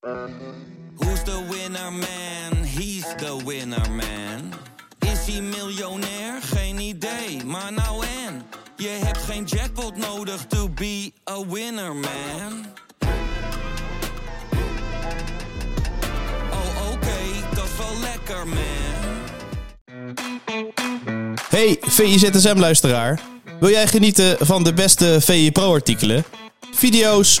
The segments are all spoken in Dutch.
Who's the winner man? He's the winner man. Is hij miljonair? Geen idee, maar nou en. Je hebt geen jackpot nodig to be a winner man. Oh oké, dat is wel lekker man. Hey VIZSM-luisteraar. Wil jij genieten van de beste VI Pro-artikelen, video's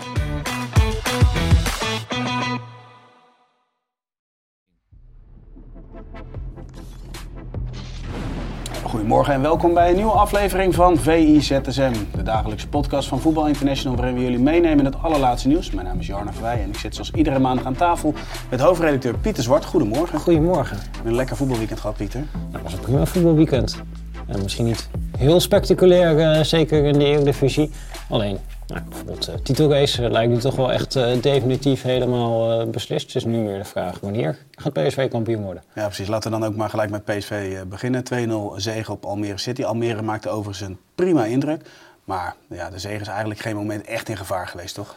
Goedemorgen en welkom bij een nieuwe aflevering van VIZSM, de dagelijkse podcast van Voetbal International, waarin we jullie meenemen in het allerlaatste nieuws. Mijn naam is Jarno Verwij en ik zit zoals iedere maandag aan tafel met hoofdredacteur Pieter Zwart. Goedemorgen. Goedemorgen. Een lekker voetbalweekend gehad, Pieter. Nou, dat was een prima voetbalweekend. En misschien niet heel spectaculair, eh, zeker in de Eredivisie. Alleen, nou, bijvoorbeeld de titelrace eh, lijkt nu toch wel echt eh, definitief helemaal eh, beslist. Het is nu meer de vraag wanneer gaat PSV kampioen worden. Ja, precies. Laten we dan ook maar gelijk met PSV eh, beginnen. 2-0 zege op Almere City. Almere maakte overigens een prima indruk. Maar ja, de zege is eigenlijk geen moment echt in gevaar geweest, toch?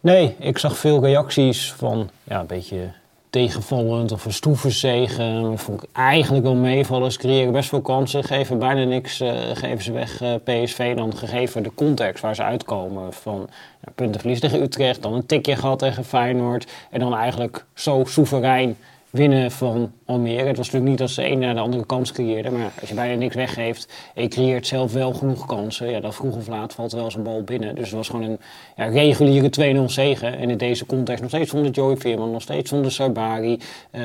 Nee, ik zag veel reacties van ja, een beetje tegenvallend of een stoeve zegen. Dat vond ik eigenlijk wel meevallen. Ze creëren best veel kansen, geven bijna niks, eh, geven ze weg eh, PSV. Dan gegeven de context waar ze uitkomen van puntenverlies tegen Utrecht, dan een tikje gehad tegen Feyenoord. En dan eigenlijk zo soeverein winnen van Almere. Het was natuurlijk niet als de een naar de andere kans creëerde, maar als je bijna niks weggeeft en je creëert zelf wel genoeg kansen, ja, dan vroeg of laat valt wel een bal binnen. Dus het was gewoon een ja, reguliere 2-0 zegen. En in deze context nog steeds zonder Joey Veerman, nog steeds zonder Sarbari. Eh,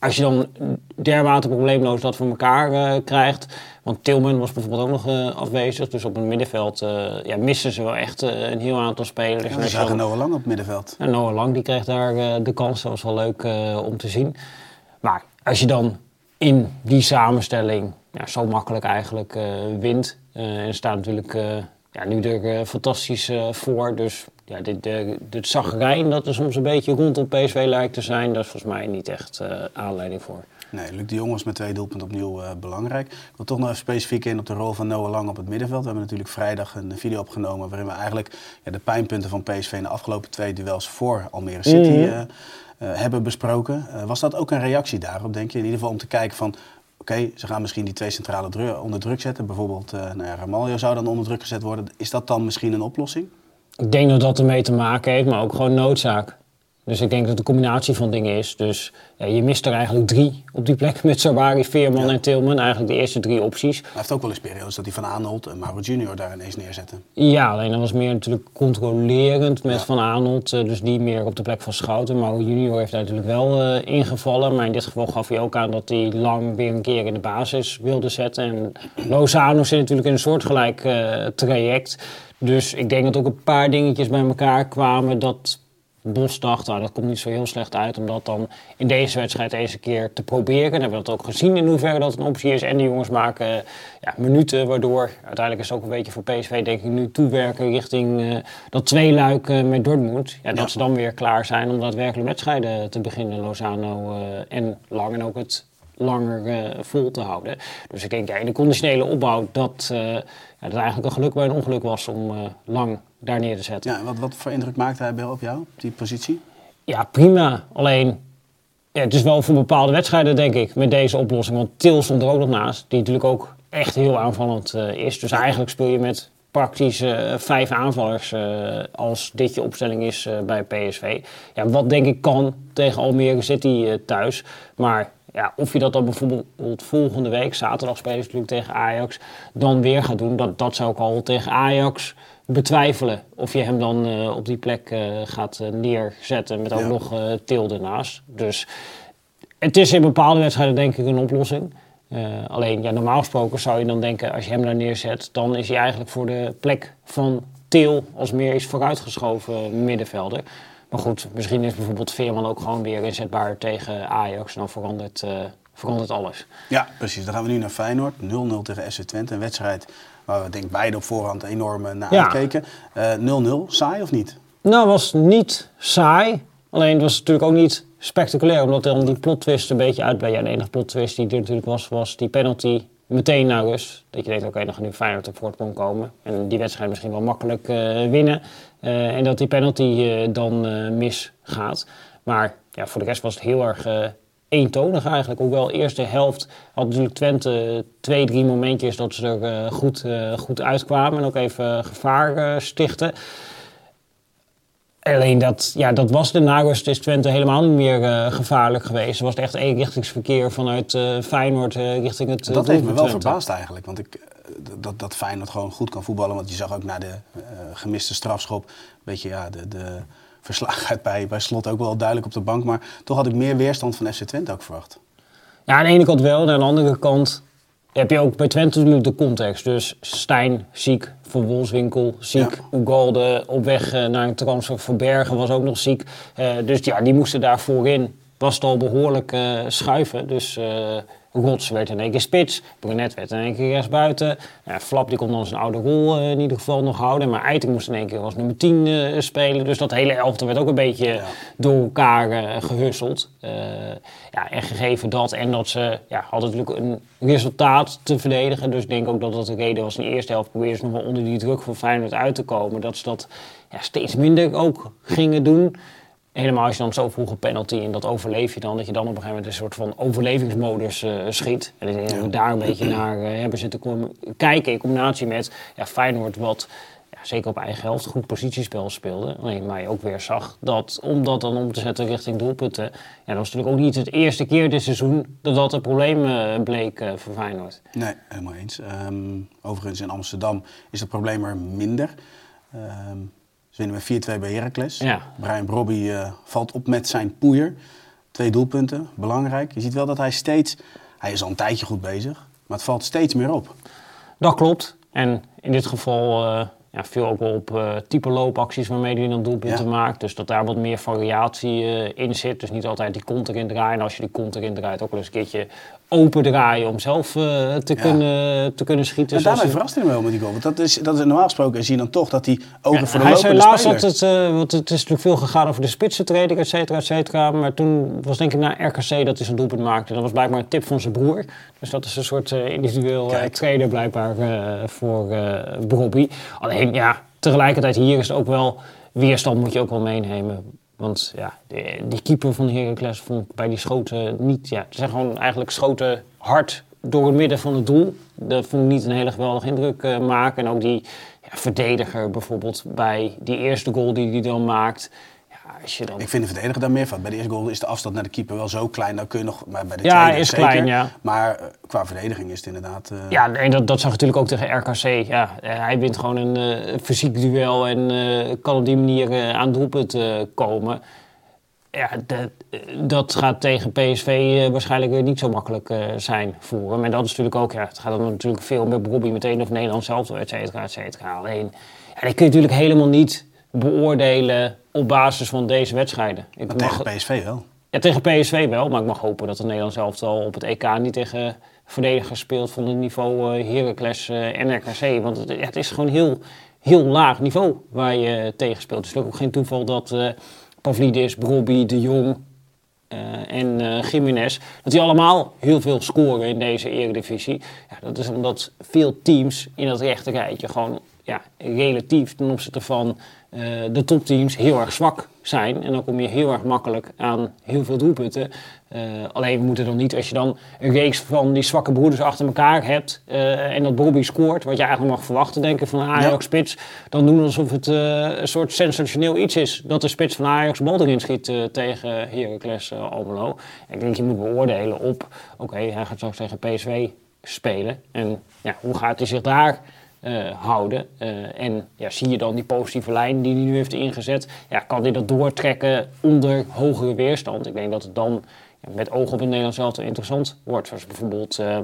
als je dan dermate probleemloos dat voor elkaar eh, krijgt. Want Tilman was bijvoorbeeld ook nog eh, afwezig. Dus op het middenveld eh, ja, missen ze wel echt een heel aantal spelers. Ja, En we zagen Noah Lang op het middenveld. en Noah Lang die kreeg daar de kans. Dat was wel leuk om te zien. Maar als je dan in die samenstelling ja, zo makkelijk eigenlijk wint. en staat natuurlijk ja, nu er fantastisch voor. Dus ja, dit, de, dit zagrijn dat er soms een beetje rondom PSV lijkt te zijn. Daar is volgens mij niet echt eh, aanleiding voor. Nee, Luc de Jong was met twee doelpunten opnieuw eh, belangrijk. Ik wil toch nog even specifiek in op de rol van Noah Lang op het middenveld. We hebben natuurlijk vrijdag een video opgenomen waarin we eigenlijk ja, de pijnpunten van PSV in de afgelopen twee duels voor Almere City Mhm. eh, hebben besproken. Was dat ook een reactie daarop, denk je? In ieder geval om te kijken van, oké, ze gaan misschien die twee centrale onder druk zetten. Bijvoorbeeld, eh nou ja, Ramaljo zou dan onder druk gezet worden. Is dat dan misschien een oplossing? Ik denk dat dat ermee te maken heeft, maar ook gewoon noodzaak. Dus ik denk dat het een combinatie van dingen is. Dus ja, je mist er eigenlijk drie op die plek met Sabari, Veerman Ja. en Tilman. Eigenlijk de eerste drie opties. Hij heeft ook wel eens periodes dat hij Van Aanholt en Mauro Junior daar ineens neerzetten. Ja, alleen dat was meer natuurlijk controlerend met Ja. Van Aanholt. eh, Dus die meer op de plek van Schouten. Maar Junior heeft daar natuurlijk wel eh, ingevallen. Maar in dit geval gaf hij ook aan dat hij lang weer een keer in de basis wilde zetten. En Lozano zit natuurlijk in een soortgelijk eh, traject. Dus ik denk dat ook een paar dingetjes bij elkaar kwamen dat Bos dacht, nou, dat komt niet zo heel slecht uit om dat dan in deze wedstrijd eens een keer te proberen. En hebben we dat ook gezien in hoeverre dat een optie is. En die jongens maken eh, ja, minuten, waardoor uiteindelijk is het ook een beetje voor PSV denk ik nu toewerken richting eh, dat tweeluik eh, met Dortmund. Ja, dat Ja. ze dan weer klaar zijn om daadwerkelijk wedstrijden te beginnen, Lozano en Lang. En ook het langer eh, vol te houden. Dus ik denk ja, in de conditionele opbouw dat, eh, ja, dat eigenlijk een geluk bij een ongeluk was om eh, Lang daar neer te zetten. Ja, wat, wat voor indruk maakte hij op jou, op die positie? Ja, prima. Alleen, ja, het is wel voor bepaalde wedstrijden, denk ik, met deze oplossing. Want Til stond er ook nog naast, die natuurlijk ook echt heel aanvallend is. Dus eigenlijk speel je met praktisch vijf aanvallers als dit je opstelling is bij PSV. Ja, wat denk ik kan tegen Almere City thuis. Maar ja, of je dat dan bijvoorbeeld volgende week, zaterdag spelen ze natuurlijk tegen Ajax, dan weer gaat doen, dat, dat zou ik al tegen Ajax betwijfelen. Of je hem dan eh, op die plek eh, gaat eh, neerzetten met ook Ja. nog eh Til ernaast. Dus het is in bepaalde wedstrijden denk ik een oplossing. Alleen, ja, normaal gesproken zou je dan denken, als je hem daar neerzet, dan is hij eigenlijk voor de plek van Til als meer is vooruitgeschoven middenvelder. Maar goed, misschien is bijvoorbeeld Veerman ook gewoon weer inzetbaar tegen Ajax. Dan verandert, eh, verandert alles. Ja, precies. Dan gaan we nu naar Feyenoord. 0-0 tegen SC Twente. Een wedstrijd waar we denk ik beide op voorhand enorm eh, naar Ja. uitkeken. Eh, 0-0, saai of niet? Nou, was niet saai. Alleen het was natuurlijk ook niet spectaculair. Omdat dan die plot twist een beetje uitbleef. Ja, de enige plot twist die er natuurlijk was, was die penalty meteen naar rust. Dat je denkt, oké, dan gaat nu Feyenoord op voort kon komen. En die wedstrijd misschien wel makkelijk eh, winnen. Eh, en dat die penalty eh, dan misgaat. Maar ja, voor de rest was het heel erg eentonig eigenlijk. Hoewel de eerste helft had natuurlijk Twente twee, drie momentjes dat ze er goed, goed uitkwamen. En ook even gevaar stichten. Alleen dat, ja, dat was de narust is Twente helemaal niet meer eh, gevaarlijk geweest. Er was echt eenrichtingsverkeer vanuit eh, Feyenoord eh, richting het dat heeft me wel Twente. verbaasd eigenlijk. Want ik, dat, dat Feyenoord gewoon goed kan voetballen. Want je zag ook na de gemiste strafschop... een beetje ja, de, de verslagenheid bij, bij Slot ook wel duidelijk op de bank. Maar toch had ik meer weerstand van FC Twente ook verwacht. Ja, aan de ene kant wel. En aan de andere kant heb je ook bij Twente natuurlijk de context. Dus Stijn ziek, Van Wolfswinkel ziek, Ugalde op weg eh, naar een transfer. Van Bergen was ook nog ziek. Eh, dus ja, die moesten daar voorin. Was het al behoorlijk eh, schuiven. Dus Rots werd in één keer spits. Brunet werd in één keer rechtsbuiten. Ja, Flap die kon dan zijn oude rol eh, in ieder geval nog houden. Maar Eiting moest in één keer als nummer 10 eh, spelen. Dus dat hele elftal werd ook een beetje Ja. door elkaar eh, gehusseld. Eh, ja, en gegeven dat en dat ze ja, hadden natuurlijk een resultaat te verdedigen. Dus ik denk ook dat dat de reden was in de eerste helft. Probeerden ze nog wel onder die druk van Feyenoord uit te komen. Dat ze dat ja, steeds minder ook gingen doen. Helemaal als je dan zo vroeg een penalty en dat overleef je dan. Dat je dan op een gegeven moment een soort van overlevingsmodus eh, schiet. En ik we daar een beetje naar eh, hebben zitten kijken. In combinatie met ja, Feyenoord wat ja, zeker op eigen helft goed positiespel speelde. Alleen maar je ook weer zag dat om dat dan om te zetten richting doelpunten. Ja, dat was natuurlijk ook niet het eerste keer dit seizoen dat dat een probleem eh, bleek voor Feyenoord. Nee, helemaal eens. Ehm, overigens in Amsterdam is het probleem er minder. Ehm ze winnen met 4-2 bij Heracles. Ja. Brian Brobby eh, valt op met zijn poeier. Twee doelpunten, belangrijk. Je ziet wel dat hij steeds... Hij is al een tijdje goed bezig, maar het valt steeds meer op. Dat klopt. En in dit geval eh ja, viel ook wel op eh, type loopacties waarmee hij dan doelpunten Ja. maakt. Dus dat daar wat meer variatie in zit. Dus niet altijd die kont erin draaien. En als je die kont erin draait, ook wel eens een keertje open draaien om zelf eh, te, Ja. kunnen, te kunnen schieten. en hij- verrast hij me wel met die goal. Want dat is, dat is normaal gesproken zie je dan toch dat hij ogen Ja, voor de hij zei lopende laatst speler... dat het, eh, want het is natuurlijk veel gegaan over de spitsentraining, et cetera, et cetera. Maar toen was denk ik naar RKC dat hij zijn doelpunt maakte. Dat was blijkbaar een tip van zijn broer. Dus dat is een soort eh, individueel trainer blijkbaar voor Bobby. Alleen ja, tegelijkertijd hier is het ook wel, weerstand moet je ook wel meenemen. Want ja, die, keeper van Heracles vond bij die schoten niet... Ja, het zijn gewoon eigenlijk schoten hard door het midden van het doel. Dat vond ik niet een hele geweldige indruk eh, maken. En ook die ja, verdediger bijvoorbeeld bij die eerste goal die hij dan maakt. Ja, als je dan... Ik vind de verdediger daar meer van. Bij de eerste goal is de afstand naar de keeper wel zo klein. Dan kun je nog, maar bij de Ja, tweede is zeker. klein, ja. Maar eh, qua verdediging is het inderdaad... eh, Ja, nee, dat, dat zag natuurlijk ook tegen RKC. Ja, eh, hij wint gewoon een fysiek duel en kan op die manier aan doelpunt komen. Ja, dat, dat gaat tegen PSV waarschijnlijk weer niet zo makkelijk zijn voor hem. En dat is natuurlijk ook, ja, het gaat dan natuurlijk veel met Bobby meteen of Nederland zelf, et cetera, et cetera. Alleen, ja, dat kun je natuurlijk helemaal niet beoordelen op basis van deze wedstrijden. Ik maar mag- tegen PSV wel. ja, tegen PSV wel, maar ik mag hopen dat het Nederlands elftal op het EK niet tegen verdedigers speelt van het niveau eh Heracles eh, en RKC. Want het, het is gewoon heel, heel laag niveau waar je tegen speelt. Het is ook geen toeval dat eh Pavlidis, Brobby, De Jong eh, en eh Jiménez, dat die allemaal heel veel scoren in deze eredivisie. Ja, dat is omdat veel teams in dat rechte rijtje gewoon ja, relatief ten opzichte van eh, de topteams heel erg zwak zijn. En dan kom je heel erg makkelijk aan heel veel doelpunten. Eh, alleen we moeten dan niet, als je dan een reeks van die zwakke broeders achter elkaar hebt eh, en dat Bobby scoort, wat je eigenlijk mag verwachten, denken van Ajax-spits, dan doen alsof het eh, een soort sensationeel iets is dat de spits van Ajax bal erin schiet eh, tegen Heracles Almelo. Ik denk je moet beoordelen op, oké, hij gaat straks tegen PSV spelen en ja, hoe gaat hij zich daar eh, houden. Eh, en ja, zie je dan die positieve lijn die hij nu heeft ingezet, ja, kan hij dat doortrekken onder hogere weerstand? Ik denk dat het dan ja, met oog op het Nederlands elftal interessant wordt. Zoals bijvoorbeeld uh,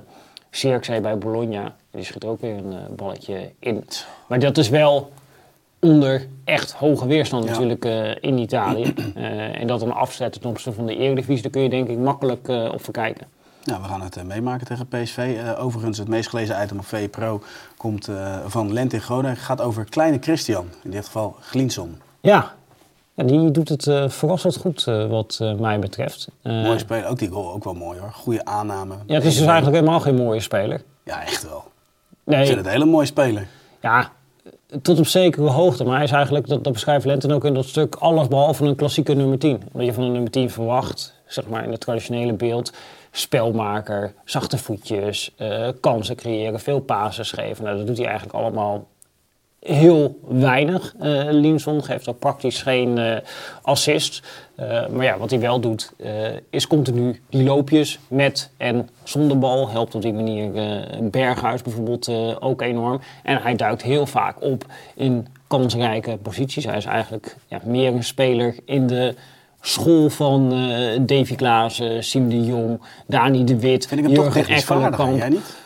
Zirkzee bij Bologna. Die schiet er ook weer een uh, balletje in. Maar dat is wel onder echt hoge weerstand ja. natuurlijk uh, in Italië. En dat dan afzetten ten opzichte van de Eredivisie, daar kun je denk ik makkelijk op verkijken. Ja, we gaan het eh, meemaken tegen PSV. Eh, overigens, het meest gelezen item op VE Pro komt eh, van Lent in Groningen. Het gaat over kleine Christian, in dit geval Glinson. Ja, ja die doet het verrassend goed wat mij betreft. Mooie speler, ook die goal ook wel mooi hoor. Goede aanname. ja, het is dus eigenlijk helemaal geen mooie speler. Ja, echt wel. Ik Nee, vind het een hele mooie speler. ja, tot op zekere hoogte. Maar hij is eigenlijk, dat, dat beschrijft Lenten ook in dat stuk, alles behalve een klassieke nummer 10. Wat je van een nummer 10 verwacht, zeg maar in het traditionele beeld. Spelmaker, zachte voetjes, eh, kansen creëren, veel passes geven. Nou, dat doet hij eigenlijk allemaal heel weinig. eh Linson geeft ook praktisch geen eh, assist. Maar ja, wat hij wel doet, is continu die loopjes met en zonder bal. Helpt op die manier Berghuis bijvoorbeeld ook enorm. En hij duikt heel vaak op in kansrijke posities. Hij is eigenlijk ja, meer een speler in de school van eh, Davy Klaassen, Siem de Jong, Dani de Wit, Vind ik hem toch Jurgen technisch vaardig, jij niet?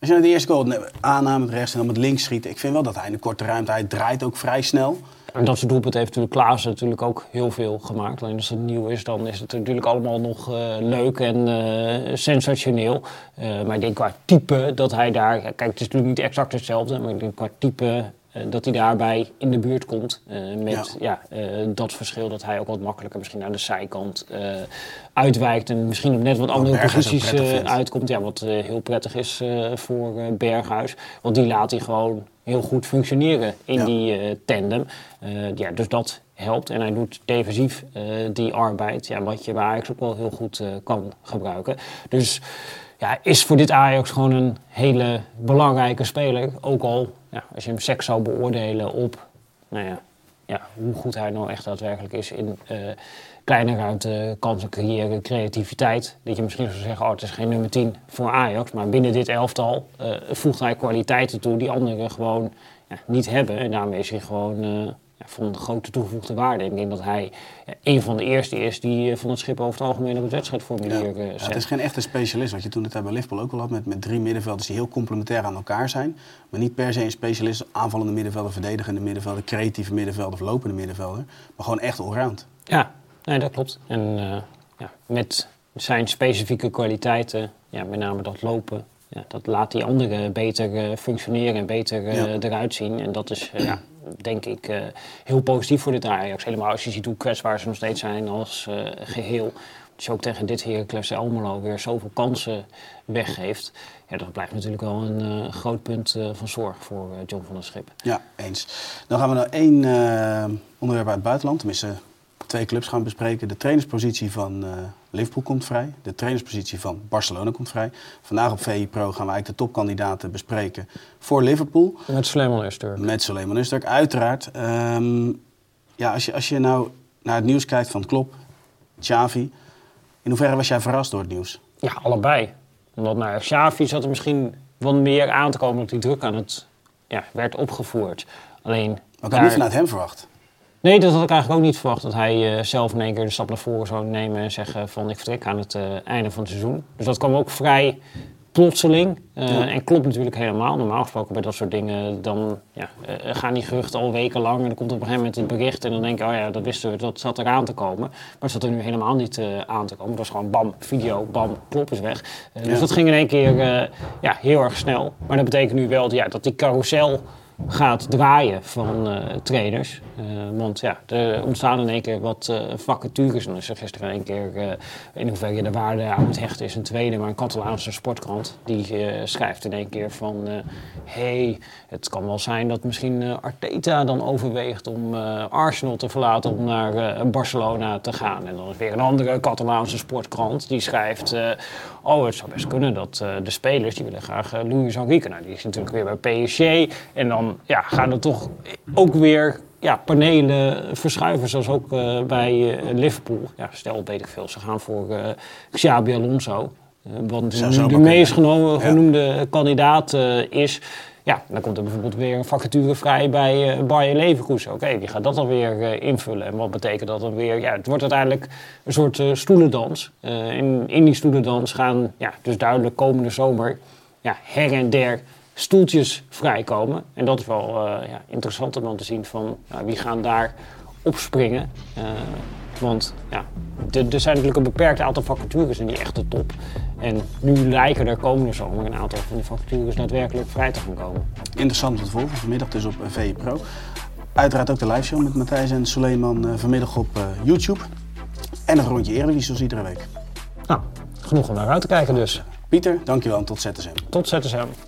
Als je naar de eerste goal aanname met rechts en dan met links schiet. Ik vind wel dat hij in de korte ruimte, hij draait ook vrij snel. En dat soort doelpunten heeft natuurlijk Klaassen natuurlijk ook heel veel gemaakt. Alleen als het nieuw is, dan is het natuurlijk allemaal nog eh, leuk en eh, sensationeel. Maar ik denk qua type dat hij daar... Kijk, het is natuurlijk niet exact hetzelfde, maar ik denk qua type... eh, dat hij daarbij in de buurt komt. eh, met ja. eh, dat verschil dat hij ook wat makkelijker misschien aan de zijkant uitwijkt. En misschien op net wat andere posities uitkomt. Ja, wat heel prettig is voor Berghuis. Want die laat hij gewoon heel goed functioneren in Ja. die tandem. Ja, dus dat helpt. En hij doet defensief die arbeid, ja, wat je bij Ajax ook wel heel goed kan gebruiken. Dus ja, is voor dit Ajax gewoon een hele belangrijke speler. Ook al, ja, als je hem seks zou beoordelen op nou ja, ja, hoe goed hij nou echt daadwerkelijk is in eh, kleine ruimte, kansen creëren, creativiteit. Dat je misschien zou zeggen, oh, het is geen nummer 10 voor Ajax. Maar binnen dit elftal eh, voegt hij kwaliteiten toe die anderen gewoon ja, niet hebben. En daarmee is hij gewoon eh, ja, van de grote toegevoegde waarde. Ik denk dat hij ja, een van de eerste is die eh, van het schip over het algemeen op het wedstrijdformulier eh, Ja, zet. het is geen echte specialist, wat je toen het bij Liverpool ook al had, met, met drie middenvelders die heel complementair aan elkaar zijn. Maar niet per se een specialist, aanvallende middenvelder, verdedigende middenvelder, creatieve middenvelder of lopende middenvelder. Maar gewoon echt allround. Ja, nee, dat klopt. En eh, ja, met zijn specifieke kwaliteiten, ja, met name dat lopen, ja, dat laat die anderen beter eh, functioneren en beter eh, Ja. eruit zien. En dat is, eh, ja, denk ik, heel positief voor dit Ajax. Helemaal als je ziet hoe kwetsbaar ze nog steeds zijn als eh, geheel. Je ook tegen dit Heracles Almelo weer zoveel kansen weggeeft. Ja, dat blijft natuurlijk wel een groot punt van zorg voor John van der Schip. Ja, eens. Dan gaan we naar één onderwerp uit het buitenland. Tenminste, twee clubs gaan bespreken. De trainerspositie van eh, Liverpool komt vrij. De trainerspositie van Barcelona komt vrij. Vandaag op VI Pro gaan we eigenlijk de topkandidaten bespreken voor Liverpool. Met Suleiman Öztürk. Met Suleiman Usturk, uiteraard. Ehm, ja, als je, als je nou naar het nieuws kijkt van Klopp, Xavi... In hoeverre was jij verrast door het nieuws? Ja, allebei. Omdat nou, Xavi zat er misschien wat meer aan te komen dat die druk aan het ja, werd opgevoerd. Alleen. Maar ik had daar- niet vanuit hem verwacht. Nee, dat had ik eigenlijk ook niet verwacht. Dat hij eh, zelf in één keer de stap naar voren zou nemen en zeggen van ik vertrek aan het eh, einde van het seizoen. Dus dat kwam ook vrij plotseling. Eh, Ja. En klopt natuurlijk helemaal. Normaal gesproken bij dat soort dingen dan ja, gaan die geruchten al weken lang. En dan komt op een gegeven moment het bericht en dan denk je, oh ja, dat wisten we, dat zat eraan te komen. Maar het zat er nu helemaal niet aan te komen. Het was gewoon bam, video, bam, klop is weg. Dus Ja. dat ging in één keer ja, heel erg snel. Maar dat betekent nu wel ja, dat die carousel gaat draaien van eh, trainers. Eh, want ja, er ontstaan in één keer wat eh, vacatures. En er gisteren in één keer in hoeverre de waarde aan het hechten is een tweede. Maar een Catalaanse sportkrant die schrijft in één keer van... eh hey, het kan wel zijn dat misschien Arteta dan overweegt om Arsenal te verlaten om naar Barcelona te gaan. En dan is weer een andere Catalaanse sportkrant die schrijft... oh, het zou best kunnen dat de spelers, die willen graag Luis Enrique. Nou, die is natuurlijk weer bij PSG. En dan ja, gaan er toch ook weer ja, panelen verschuiven, zoals ook eh, bij eh, Liverpool. Ja, stel, weet ik veel, ze gaan voor eh Xabi Alonso. Zou nu de meest Ja. genoemde kandidaat is. Ja, dan komt er bijvoorbeeld weer een vacature vrij bij Bayer Leverkusen. Oké, die gaat dat dan weer invullen. En wat betekent dat dan weer? Ja, het wordt uiteindelijk een soort stoelendans. In, in die stoelendans gaan ja, dus duidelijk komende zomer ja, her en der stoeltjes vrijkomen. En dat is wel eh, ja, interessant om dan te zien van nou, wie gaan daar opspringen. Eh, want ja, er zijn natuurlijk een beperkt aantal vacatures in die echte top. En nu lijken er komende zomer een aantal van die vacatures daadwerkelijk vrij te gaan komen. Interessant wat volgen. Vanmiddag dus op VE Pro. Uiteraard ook de liveshow met Matthijs en Suleiman vanmiddag op YouTube. En een rondje Eredivisie zoals iedere week. Nou, genoeg om naar uit te kijken dus. Pieter, dankjewel en tot ZSM. Tot ZSM.